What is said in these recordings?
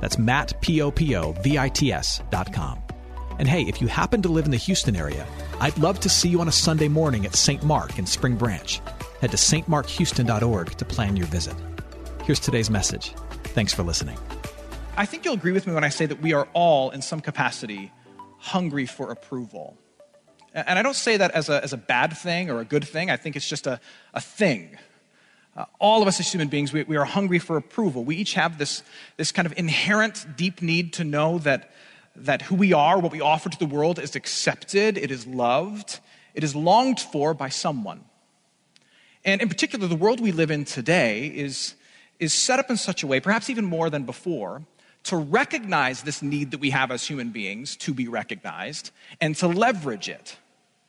That's Matt, P-O-P-O-V-I-T-S dot com. And hey, if you happen to live in the Houston area, I'd love to see you on a Sunday morning at St. Mark in Spring Branch. Head to stmarkhouston.org to plan your visit. Here's today's message. Thanks for listening. I think you'll agree with me when I say that we are all, in some capacity, hungry for approval. And I don't say that as a, as a bad thing or a good thing, I think it's just a, a thing. Uh, all of us as human beings, we, we, are hungry for approval. We each have this, this kind of inherent deep need to know that, that who we are, what we offer to the world, is accepted, it is loved, it is longed for by someone. And in particular, the world we live in today is, is set up in such a way, perhaps even more than before, to recognize this need that we have as human beings to be recognized and to leverage it.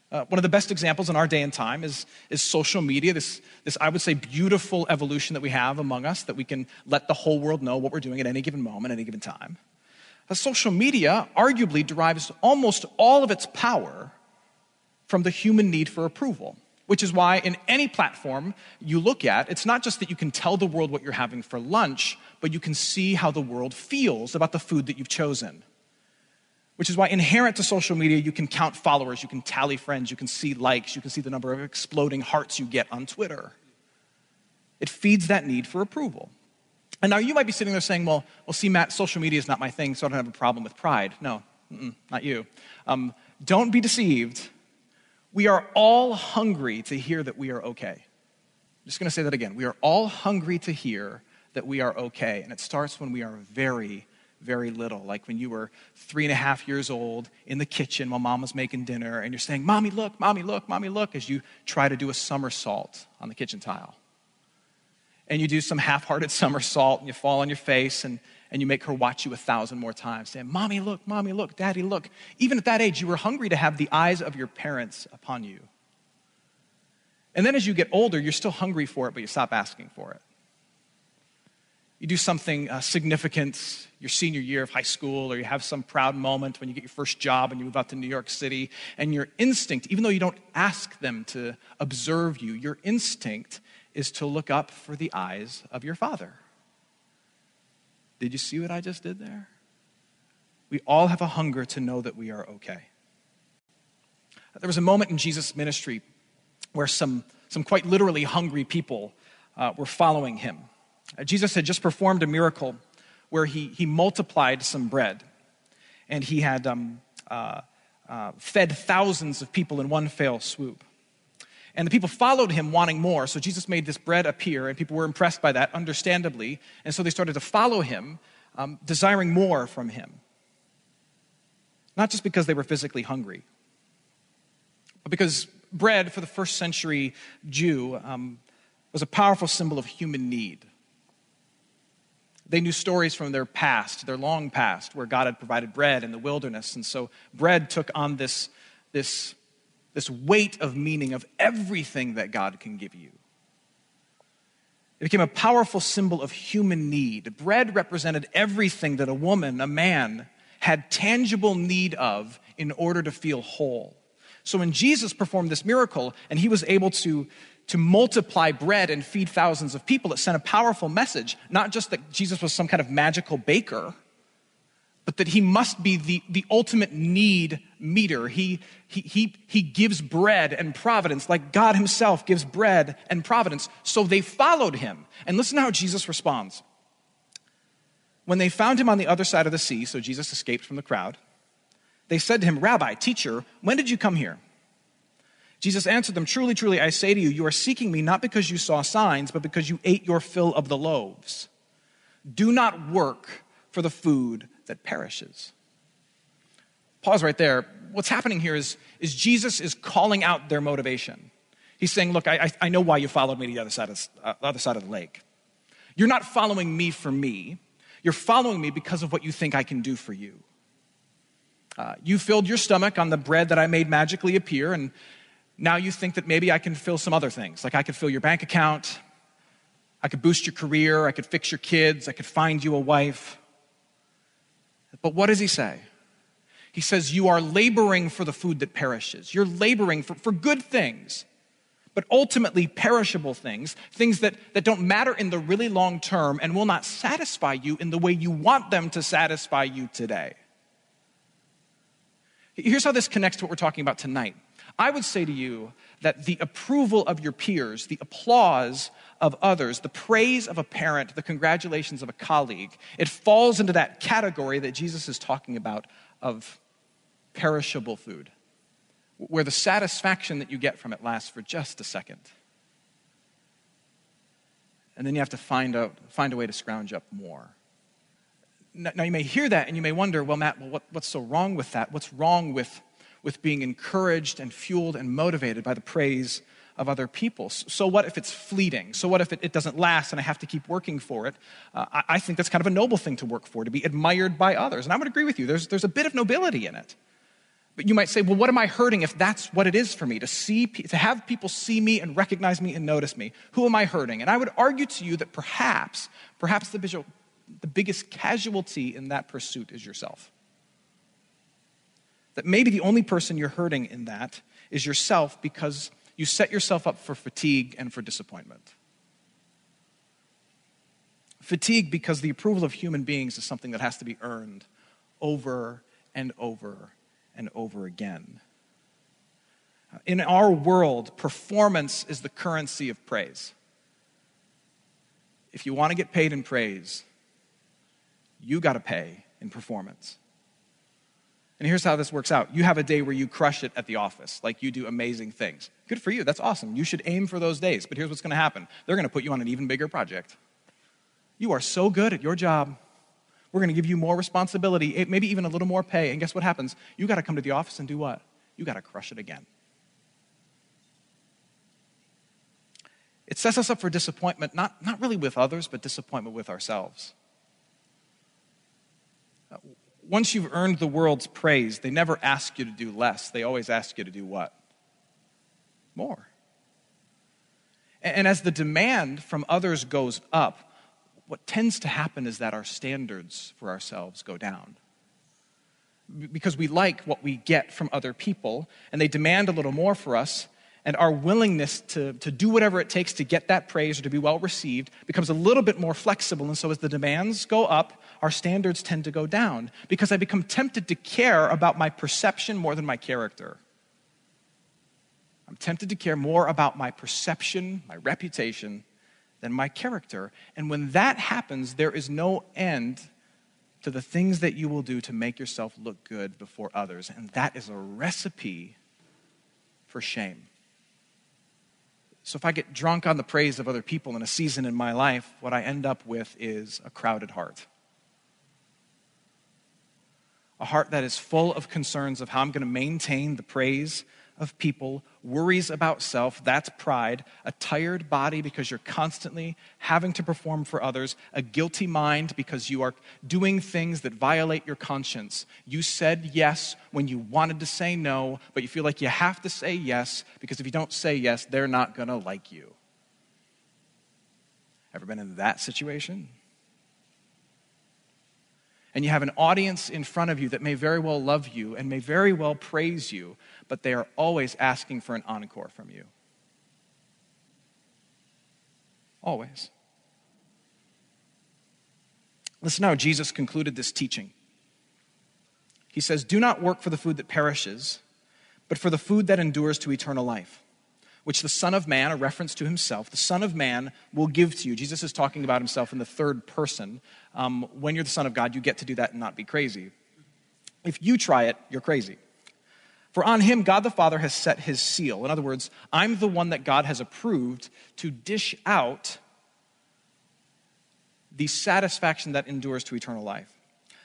Uh, one of the best examples in our day and time is, is social media, this, this, I would say, beautiful evolution that we have among us, that we can let the whole world know what we're doing at any given moment, any given time. Uh, social media arguably derives almost all of its power from the human need for approval, which is why in any platform you look at, it's not just that you can tell the world what you're having for lunch, but you can see how the world feels about the food that you've chosen which is why inherent to social media, you can count followers, you can tally friends, you can see likes, you can see the number of exploding hearts you get on Twitter. It feeds that need for approval. And now you might be sitting there saying, well, well see, Matt, social media is not my thing, so I don't have a problem with pride. No, not you. Um, don't be deceived. We are all hungry to hear that we are okay. I'm just going to say that again. We are all hungry to hear that we are okay. And it starts when we are very, very little. Like when you were three and a half years old in the kitchen while mom was making dinner, and you're saying, Mommy, look, Mommy, look, Mommy, look, as you try to do a somersault on the kitchen tile. And you do some half hearted somersault, and you fall on your face, and, and you make her watch you a thousand more times, saying, Mommy, look, Mommy, look, Daddy, look. Even at that age, you were hungry to have the eyes of your parents upon you. And then as you get older, you're still hungry for it, but you stop asking for it. You do something uh, significant your senior year of high school, or you have some proud moment when you get your first job and you move out to New York City, and your instinct, even though you don't ask them to observe you, your instinct is to look up for the eyes of your father. Did you see what I just did there? We all have a hunger to know that we are okay. There was a moment in Jesus' ministry where some, some quite literally hungry people uh, were following him. Uh, Jesus had just performed a miracle where he, he multiplied some bread and he had um, uh, uh, fed thousands of people in one fell swoop. And the people followed him wanting more. So Jesus made this bread appear, and people were impressed by that, understandably. And so they started to follow him, um, desiring more from him. Not just because they were physically hungry, but because bread for the first century Jew um, was a powerful symbol of human need. They knew stories from their past, their long past, where God had provided bread in the wilderness. And so bread took on this, this, this weight of meaning of everything that God can give you. It became a powerful symbol of human need. Bread represented everything that a woman, a man, had tangible need of in order to feel whole. So when Jesus performed this miracle and he was able to to multiply bread and feed thousands of people. It sent a powerful message, not just that Jesus was some kind of magical baker, but that he must be the, the ultimate need meter. He, he, he, he gives bread and providence, like God himself gives bread and providence. So they followed him. And listen to how Jesus responds. When they found him on the other side of the sea, so Jesus escaped from the crowd, they said to him, Rabbi, teacher, when did you come here? Jesus answered them, Truly, truly, I say to you, you are seeking me not because you saw signs, but because you ate your fill of the loaves. Do not work for the food that perishes. Pause right there. What's happening here is, is Jesus is calling out their motivation. He's saying, Look, I, I know why you followed me to the other side of, uh, the other side of the lake. You're not following me for me. You're following me because of what you think I can do for you. Uh, you filled your stomach on the bread that I made magically appear, and now you think that maybe I can fill some other things. Like I could fill your bank account, I could boost your career, I could fix your kids, I could find you a wife. But what does he say? He says, You are laboring for the food that perishes. You're laboring for, for good things, but ultimately perishable things, things that, that don't matter in the really long term and will not satisfy you in the way you want them to satisfy you today. Here's how this connects to what we're talking about tonight. I would say to you that the approval of your peers, the applause of others, the praise of a parent, the congratulations of a colleague, it falls into that category that Jesus is talking about of perishable food, where the satisfaction that you get from it lasts for just a second. And then you have to find, out, find a way to scrounge up more. Now, you may hear that and you may wonder, well, Matt, well, what, what's so wrong with that? What's wrong with, with being encouraged and fueled and motivated by the praise of other people. So, what if it's fleeting? So, what if it, it doesn't last and I have to keep working for it? Uh, I, I, think that's kind of a noble thing to work for, to be admired by others. And I would agree with you, there's, there's a bit of nobility in it. But you might say, well, what am I hurting if that's what it is for me? To, see, to have people see me and recognize me and notice me. Who am I hurting? And I would argue to you that perhaps, perhaps the, visual, the biggest casualty in that pursuit is yourself. That maybe the only person you're hurting in that is yourself because you set yourself up for fatigue and for disappointment. Fatigue because the approval of human beings is something that has to be earned over and over and over again. In our world, performance is the currency of praise. If you want to get paid in praise, you got to pay in performance. And here's how this works out you have a day where you crush it at the office, like you do amazing things. Good for you, that's awesome. You should aim for those days. But here's what's going to happen they're going to put you on an even bigger project. You are so good at your job, we're going to give you more responsibility, eh, maybe even a little more pay. And guess what happens? You got to come to the office and do what? You got to crush it again. It sets us up for disappointment, not, not really with others, but disappointment with ourselves. Once you've earned the world's praise, they never ask you to do less. They always ask you to do what? More. And as the demand from others goes up, what tends to happen is that our standards for ourselves go down. Because we like what we get from other people, and they demand a little more for us, and our willingness to, to do whatever it takes to get that praise or to be well received becomes a little bit more flexible. And so, as the demands go up, our standards tend to go down because I become tempted to care about my perception more than my character. I'm tempted to care more about my perception, my reputation, than my character. And when that happens, there is no end to the things that you will do to make yourself look good before others. And that is a recipe for shame. So if I get drunk on the praise of other people in a season in my life, what I end up with is a crowded heart. A heart that is full of concerns of how I'm going to maintain the praise of people, worries about self, that's pride, a tired body because you're constantly having to perform for others, a guilty mind because you are doing things that violate your conscience. You said yes when you wanted to say no, but you feel like you have to say yes because if you don't say yes, they're not going to like you. Ever been in that situation? And you have an audience in front of you that may very well love you and may very well praise you, but they are always asking for an encore from you. Always. Listen how Jesus concluded this teaching. He says, Do not work for the food that perishes, but for the food that endures to eternal life which the Son of Man, a reference to himself, the Son of Man will give to you. Jesus is talking about himself in the third person. Um, when you're the Son of God, you get to do that and not be crazy. If you try it, you're crazy. For on him, God the Father has set his seal. In other words, I'm the one that God has approved to dish out the satisfaction that endures to eternal life.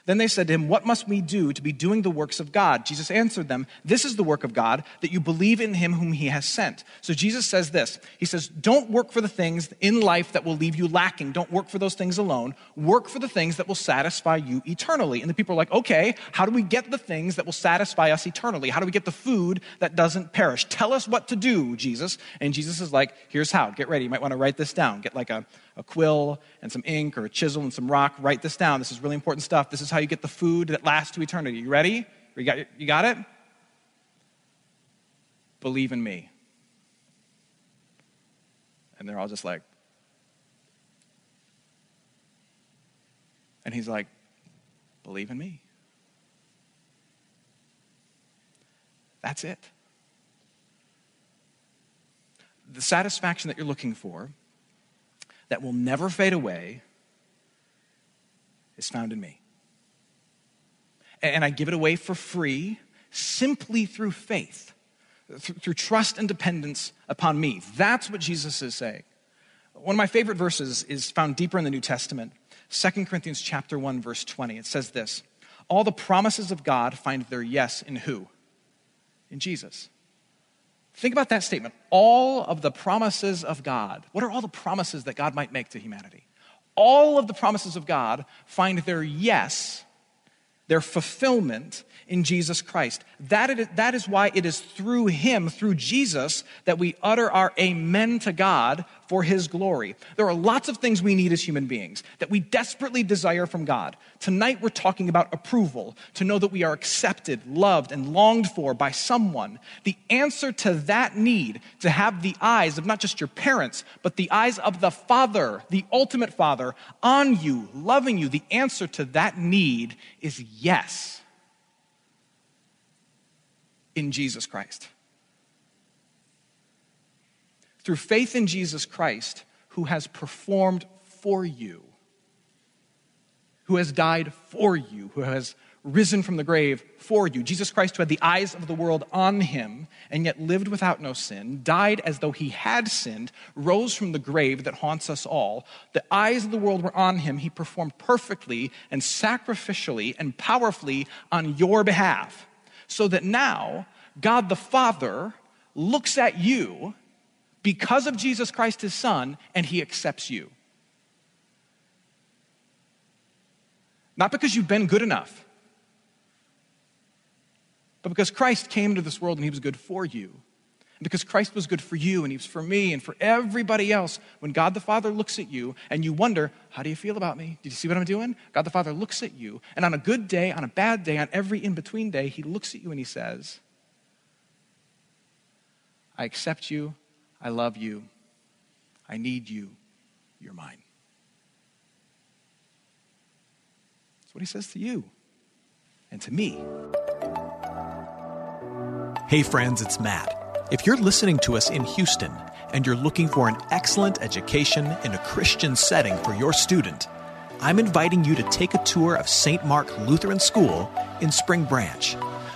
Then they said to him, What must we do to be doing the works of God? Jesus answered them, This is the work of God, that you believe in him whom he has sent. So Jesus says this He says, Don't work for the things in life that will leave you lacking. Don't work for those things alone. Work for the things that will satisfy you eternally. And the people are like, Okay, how do we get the things that will satisfy us eternally? How do we get the food that doesn't perish? Tell us what to do, Jesus. And Jesus is like, Here's how. Get ready. You might want to write this down. Get like a, a quill and some ink or a chisel and some rock. Write this down. This is really important stuff. This is how you get the food that lasts to eternity. You ready? You got, you got it? Believe in me. And they're all just like, and he's like, believe in me. That's it. The satisfaction that you're looking for, that will never fade away, is found in me and I give it away for free simply through faith, through, trust and dependence upon me. That's what Jesus is saying. One of my favorite verses is found deeper in the New Testament, 2 Corinthians chapter 1 verse 20. It says this, all the promises of God find their yes in who? In Jesus. Think about that statement. All of the promises of God. What are all the promises that God might make to humanity? All of the promises of God find their yes their fulfillment in Jesus Christ. That is, that is why it is through Him, through Jesus, that we utter our amen to God for His glory. There are lots of things we need as human beings that we desperately desire from God. Tonight we're talking about approval, to know that we are accepted, loved, and longed for by someone. The answer to that need, to have the eyes of not just your parents, but the eyes of the Father, the ultimate Father, on you, loving you, the answer to that need is yes in Jesus Christ. Through faith in Jesus Christ, who has performed for you, who has died for you, who has risen from the grave for you. Jesus Christ, who had the eyes of the world on him and yet lived without no sin, died as though he had sinned, rose from the grave that haunts us all. The eyes of the world were on him. He performed perfectly and sacrificially and powerfully on your behalf so that now God the Father looks at you because of Jesus Christ, his Son, and he accepts you. Not because you've been good enough, but because Christ came into this world and he was good for you. And because Christ was good for you and he was for me and for everybody else, when God the Father looks at you and you wonder, How do you feel about me? Did you see what I'm doing? God the Father looks at you, and on a good day, on a bad day, on every in between day, he looks at you and he says, I accept you. I love you. I need you. You're mine. That's what he says to you and to me. Hey, friends, it's Matt. If you're listening to us in Houston and you're looking for an excellent education in a Christian setting for your student, I'm inviting you to take a tour of St. Mark Lutheran School in Spring Branch.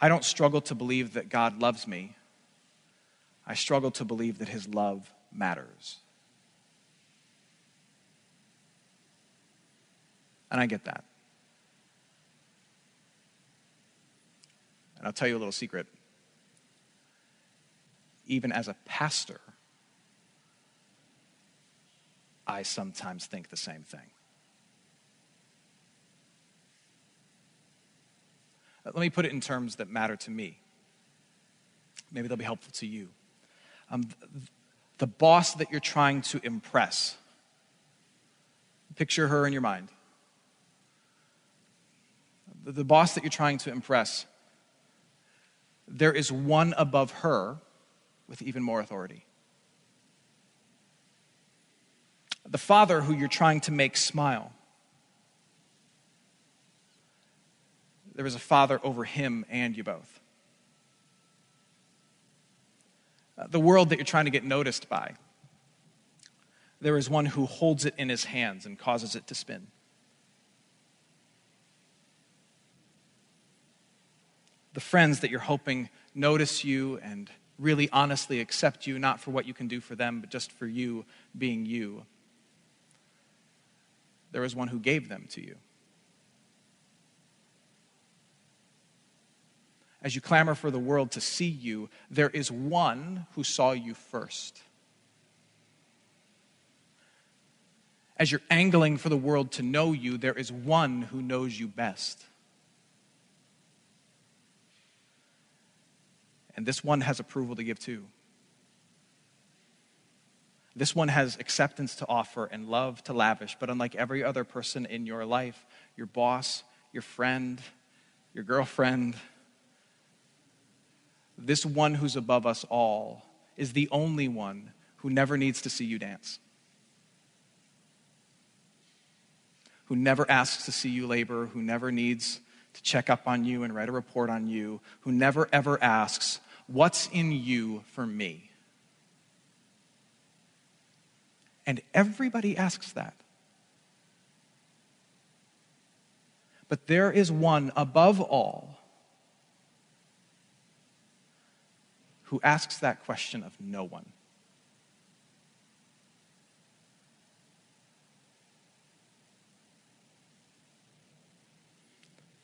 I don't struggle to believe that God loves me. I struggle to believe that his love matters. And I get that. And I'll tell you a little secret. Even as a pastor, I sometimes think the same thing. Let me put it in terms that matter to me. Maybe they'll be helpful to you. Um, the boss that you're trying to impress. Picture her in your mind. The, the boss that you're trying to impress. There is one above her with even more authority. The father who you're trying to make smile there is a Father over him and you both. Uh, the world that you're trying to get noticed by, there is one who holds it in his hands and causes it to spin. The friends that you're hoping notice you and really honestly accept you, not for what you can do for them, but just for you being you. There is one who gave them to you. As you clamor for the world to see you, there is one who saw you first. As you're angling for the world to know you, there is one who knows you best. And this one has approval to give too. This one has acceptance to offer and love to lavish, but unlike every other person in your life, your boss, your friend, your girlfriend, this one who's above us all is the only one who never needs to see you dance, who never asks to see you labor, who never needs to check up on you and write a report on you, who never ever asks, What's in you for me? And everybody asks that. But there is one above all who asks that question of no one.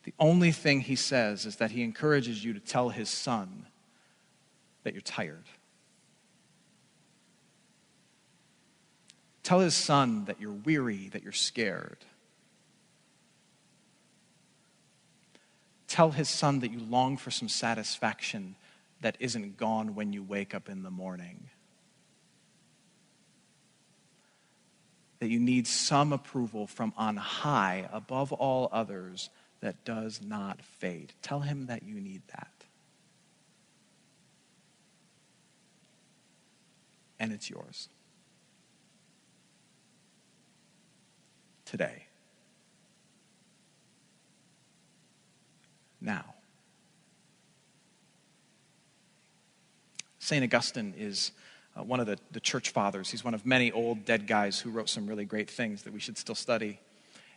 The only thing he says is that he encourages you to tell his son that you're tired. Tell his son that you're weary, that you're scared. Tell his son that you long for some satisfaction that isn't gone when you wake up in the morning. That you need some approval from on high above all others that does not fade. Tell him that you need that. And it's yours. Today. Now. St. Augustine is uh, one of the, the church fathers. He's one of many old dead guys who wrote some really great things that we should still study.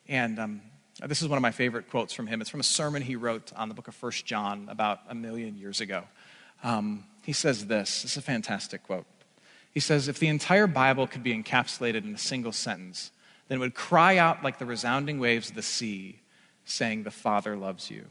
And um, this is one of my favorite quotes from him. It's from a sermon he wrote on the book of First John about a million years ago. Um, he says this this is a fantastic quote. He says, If the entire Bible could be encapsulated in a single sentence, then it would cry out like the resounding waves of the sea, saying, The Father loves you.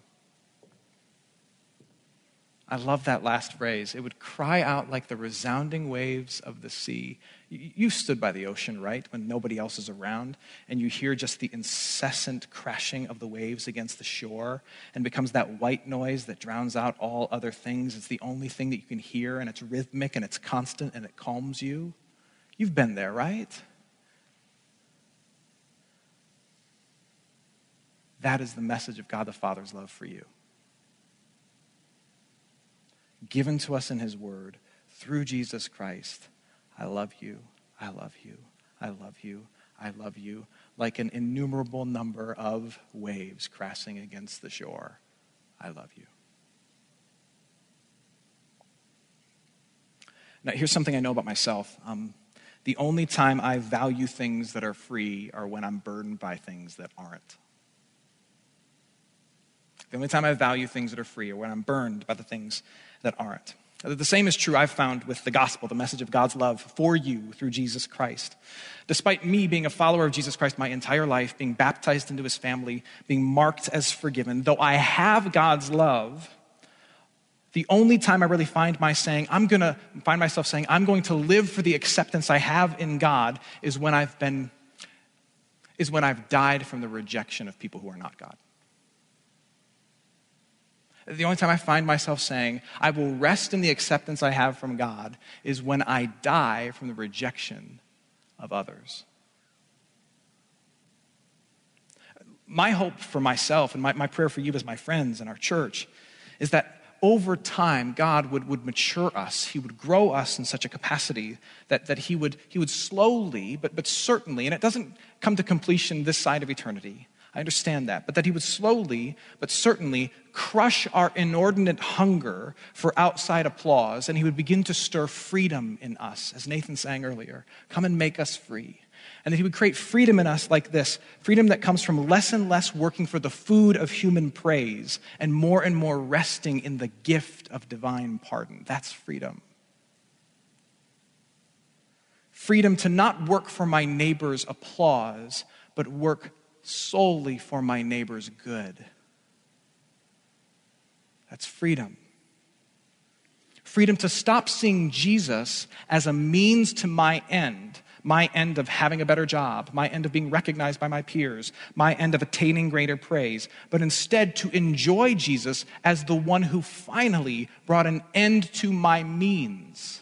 I love that last phrase. It would cry out like the resounding waves of the sea. You stood by the ocean, right, when nobody else is around, and you hear just the incessant crashing of the waves against the shore, and becomes that white noise that drowns out all other things. It's the only thing that you can hear, and it's rhythmic, and it's constant, and it calms you. You've been there, right? That is the message of God the Father's love for you given to us in His Word through Jesus Christ. I love you. I love you. I love you. I love you. Like an innumerable number of waves crashing against the shore. I love you. Now, here's something I know about myself. Um, the only time I value things that are free are when I'm burdened by things that aren't. The only time I value things that are free are when I'm burned by the things that aren't. The same is true, I've found, with the gospel, the message of God's love for you through Jesus Christ. Despite me being a follower of Jesus Christ my entire life, being baptized into his family, being marked as forgiven, though I have God's love, the only time I really find my saying, I'm going to find myself saying, I'm going to live for the acceptance I have in God is when I've been, is when I've died from the rejection of people who are not God. The only time I find myself saying, I will rest in the acceptance I have from God, is when I die from the rejection of others. My hope for myself and my, my prayer for you as my friends and our church is that over time, God would, would mature us. He would grow us in such a capacity that, that he, would, he would slowly, but, but certainly, and it doesn't come to completion this side of eternity, I understand that. But that he would slowly, but certainly, crush our inordinate hunger for outside applause, and he would begin to stir freedom in us, as Nathan sang earlier. Come and make us free. And that he would create freedom in us like this freedom that comes from less and less working for the food of human praise and more and more resting in the gift of divine pardon. That's freedom. Freedom to not work for my neighbor's applause, but work solely for my neighbor's good. That's freedom. Freedom to stop seeing Jesus as a means to my end, my end of having a better job, my end of being recognized by my peers, my end of attaining greater praise, but instead to enjoy Jesus as the one who finally brought an end to my means.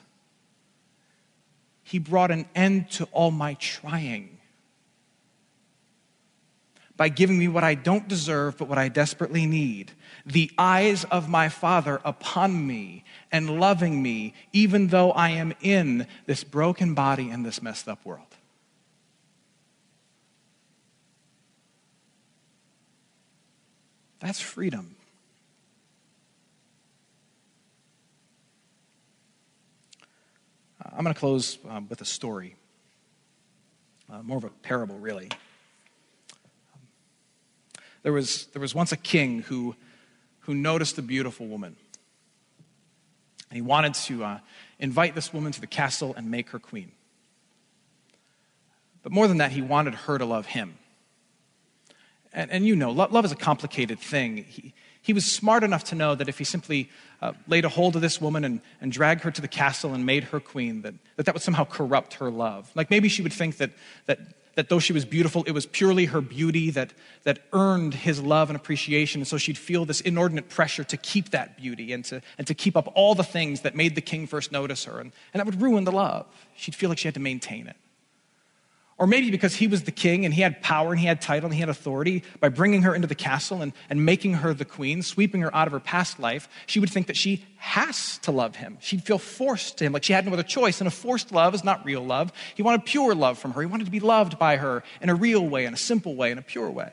He brought an end to all my trying by giving me what I don't deserve, but what I desperately need. The eyes of my Father upon me and loving me, even though I am in this broken body and this messed up world. That's freedom. I'm going to close um, with a story, uh, more of a parable, really. There was, there was once a king who, who noticed a beautiful woman. And he wanted to uh, invite this woman to the castle and make her queen. But more than that, he wanted her to love him. And, and you know, love, love, is a complicated thing. He, he was smart enough to know that if he simply uh, laid a hold of this woman and, and dragged her to the castle and made her queen, that, that that would somehow corrupt her love. Like maybe she would think that, that that though she was beautiful, it was purely her beauty that, that earned his love and appreciation. And so she'd feel this inordinate pressure to keep that beauty and to, and to keep up all the things that made the king first notice her. And, and that would ruin the love. She'd feel like she had to maintain it. Or maybe because he was the king and he had power and he had title and he had authority, by bringing her into the castle and, and making her the queen, sweeping her out of her past life, she would think that she has to love him. She'd feel forced to him, like she had no other choice. And a forced love is not real love. He wanted pure love from her. He wanted to be loved by her in a real way, in a simple way, in a pure way.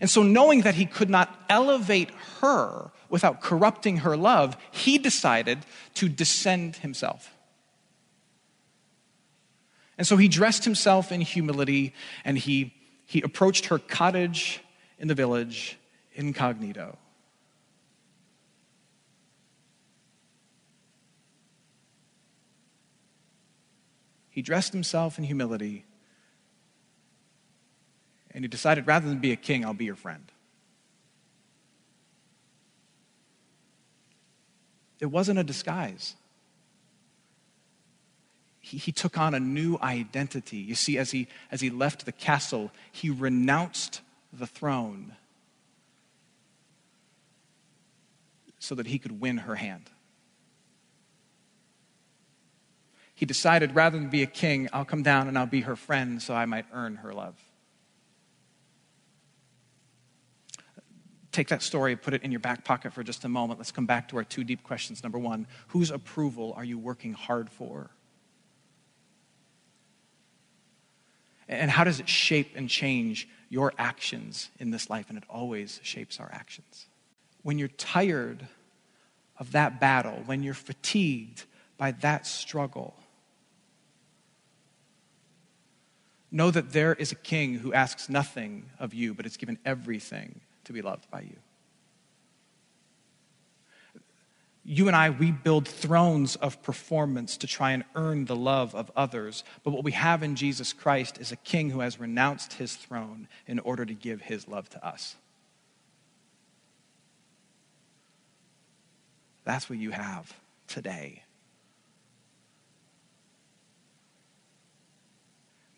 And so, knowing that he could not elevate her without corrupting her love, he decided to descend himself. And so he dressed himself in humility and he, he approached her cottage in the village incognito. He dressed himself in humility and he decided rather than be a king, I'll be your friend. It wasn't a disguise he, he took on a new identity. You see, as he, as he left the castle, he renounced the throne so that he could win her hand. He decided rather than be a king, I'll come down and I'll be her friend so I might earn her love. Take that story, put it in your back pocket for just a moment. Let's come back to our two deep questions. Number one, whose approval are you working hard for? And how does it shape and change your actions in this life? And it always shapes our actions. When you're tired of that battle, when you're fatigued by that struggle, know that there is a king who asks nothing of you, but has given everything to be loved by you. You and I, we build thrones of performance to try and earn the love of others. But what we have in Jesus Christ is a king who has renounced his throne in order to give his love to us. That's what you have today.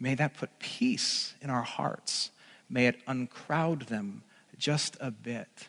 May that put peace in our hearts. May it uncrowd them just a bit.